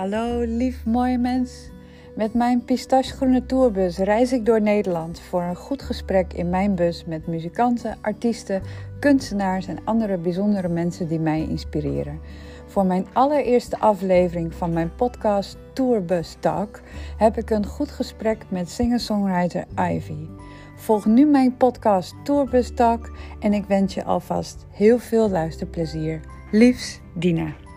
Hallo lief mooie mens. Met mijn pistachegroene tourbus reis ik door Nederland voor een goed gesprek in mijn bus met muzikanten, artiesten, kunstenaars en andere bijzondere mensen die mij inspireren. Voor mijn allereerste aflevering van mijn podcast Tourbus Talk heb ik een goed gesprek met singer-songwriter Ivy. Volg nu mijn podcast Tourbus Talk en ik wens je alvast heel veel luisterplezier. Liefs, Dina.